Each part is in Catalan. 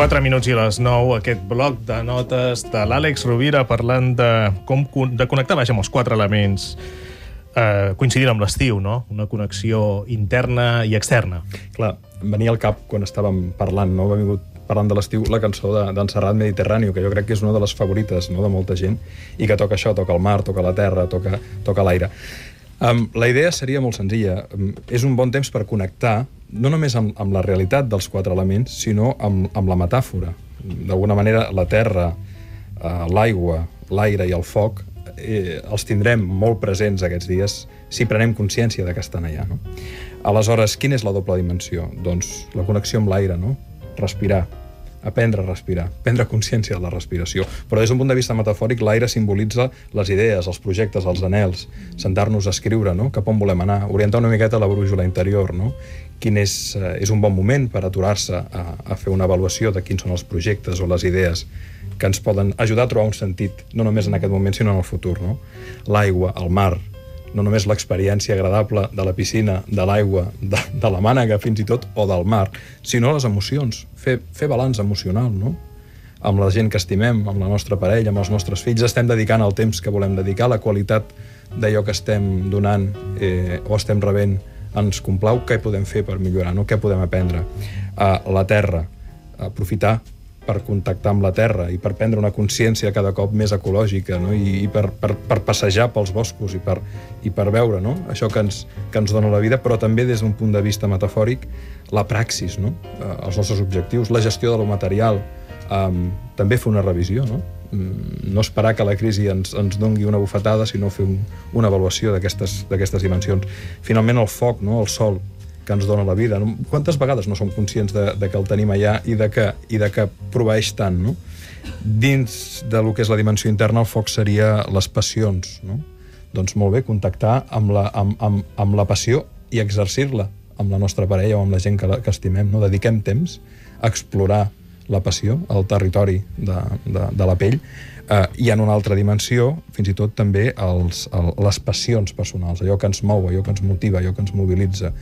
4 minuts i les 9, aquest bloc de notes de l'Àlex Rovira parlant de com de connectar, vaja, amb els quatre elements eh, coincidint amb l'estiu, no? Una connexió interna i externa. Clar, venia al cap quan estàvem parlant, no? Ha vingut parlant de l'estiu, la cançó d'en de, Serrat Mediterrani, que jo crec que és una de les favorites no? de molta gent, i que toca això, toca el mar, toca la terra, toca, toca l'aire. Um, la idea seria molt senzilla. Um, és un bon temps per connectar no només amb, amb la realitat dels quatre elements, sinó amb, amb la metàfora. D'alguna manera, la terra, eh, l'aigua, l'aire i el foc eh, els tindrem molt presents aquests dies si prenem consciència de que estan allà. No? Aleshores, quina és la doble dimensió? Doncs la connexió amb l'aire, no? respirar, aprendre a respirar, prendre consciència de la respiració. Però des d'un punt de vista metafòric, l'aire simbolitza les idees, els projectes, els anels, sentar-nos a escriure, no? cap on volem anar, orientar una miqueta la brújula interior, no? quin és, eh, és un bon moment per aturar-se a, a fer una avaluació de quins són els projectes o les idees que ens poden ajudar a trobar un sentit, no només en aquest moment, sinó en el futur. No? L'aigua, el mar, no només l'experiència agradable de la piscina, de l'aigua, de, de la mànega fins i tot, o del mar, sinó les emocions, fer, fer balanç emocional, no? amb la gent que estimem, amb la nostra parella, amb els nostres fills, estem dedicant el temps que volem dedicar, la qualitat d'allò que estem donant eh, o estem rebent ens complau, què podem fer per millorar, no? què podem aprendre. Uh, la terra, aprofitar per contactar amb la terra i per prendre una consciència cada cop més ecològica no? I, i per, per, per passejar pels boscos i per, i per veure no? això que ens, que ens dona la vida, però també des d'un punt de vista metafòric, la praxis, no? uh, els nostres objectius, la gestió de lo material, um, també fer una revisió, no? Mm, no esperar que la crisi ens, ens dongui una bufetada, sinó fer un, una avaluació d'aquestes dimensions. Finalment, el foc, no? el sol, que ens dona la vida. Quantes vegades no som conscients de, de que el tenim allà i de que, i de que proveeix tant, no? Dins de lo que és la dimensió interna, el foc seria les passions, no? Doncs molt bé, contactar amb la, amb, amb, amb la passió i exercir-la amb la nostra parella o amb la gent que, que estimem, no? Dediquem temps a explorar la passió, el territori de, de, de la pell, eh, i en una altra dimensió, fins i tot també els, el, les passions personals, allò que ens mou, allò que ens motiva, allò que ens mobilitza,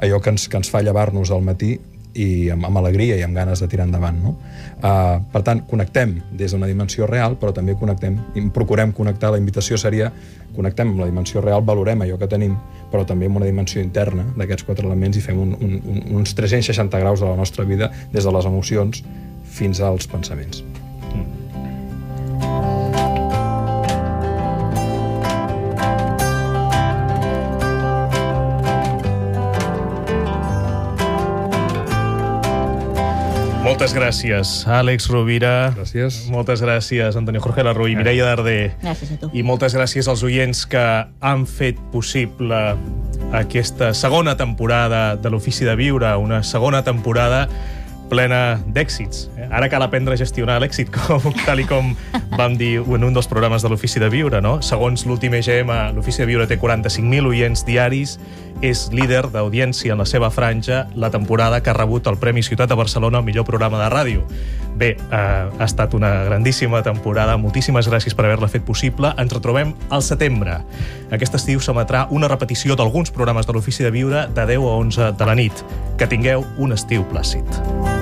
allò que ens, que ens fa llevar-nos al matí i amb, amb alegria i amb ganes de tirar endavant. No? Uh, per tant, connectem des d'una dimensió real, però també connectem, i procurem connectar, la invitació seria connectem amb la dimensió real, valorem allò que tenim, però també amb una dimensió interna d'aquests quatre elements i fem un, un, un, uns 360 graus de la nostra vida des de les emocions fins als pensaments. Moltes gràcies, Àlex Rovira. Gràcies. Moltes gràcies, Antonio Jorge Larru i Mireia Darder. Gràcies a tu. I moltes gràcies als oients que han fet possible aquesta segona temporada de l'Ofici de Viure, una segona temporada plena d'èxits. Eh? Ara cal aprendre a gestionar l'èxit, com, tal i com vam dir en un dels programes de l'Ofici de Viure. No? Segons l'últim EGM, l'Ofici de Viure té 45.000 oients diaris, és líder d'audiència en la seva franja la temporada que ha rebut el Premi Ciutat de Barcelona al millor programa de ràdio. Bé, eh, ha estat una grandíssima temporada. Moltíssimes gràcies per haver-la fet possible. Ens retrobem al setembre. Aquest estiu s'emetrà una repetició d'alguns programes de l'Ofici de Viure de 10 a 11 de la nit. Que tingueu un estiu plàcid.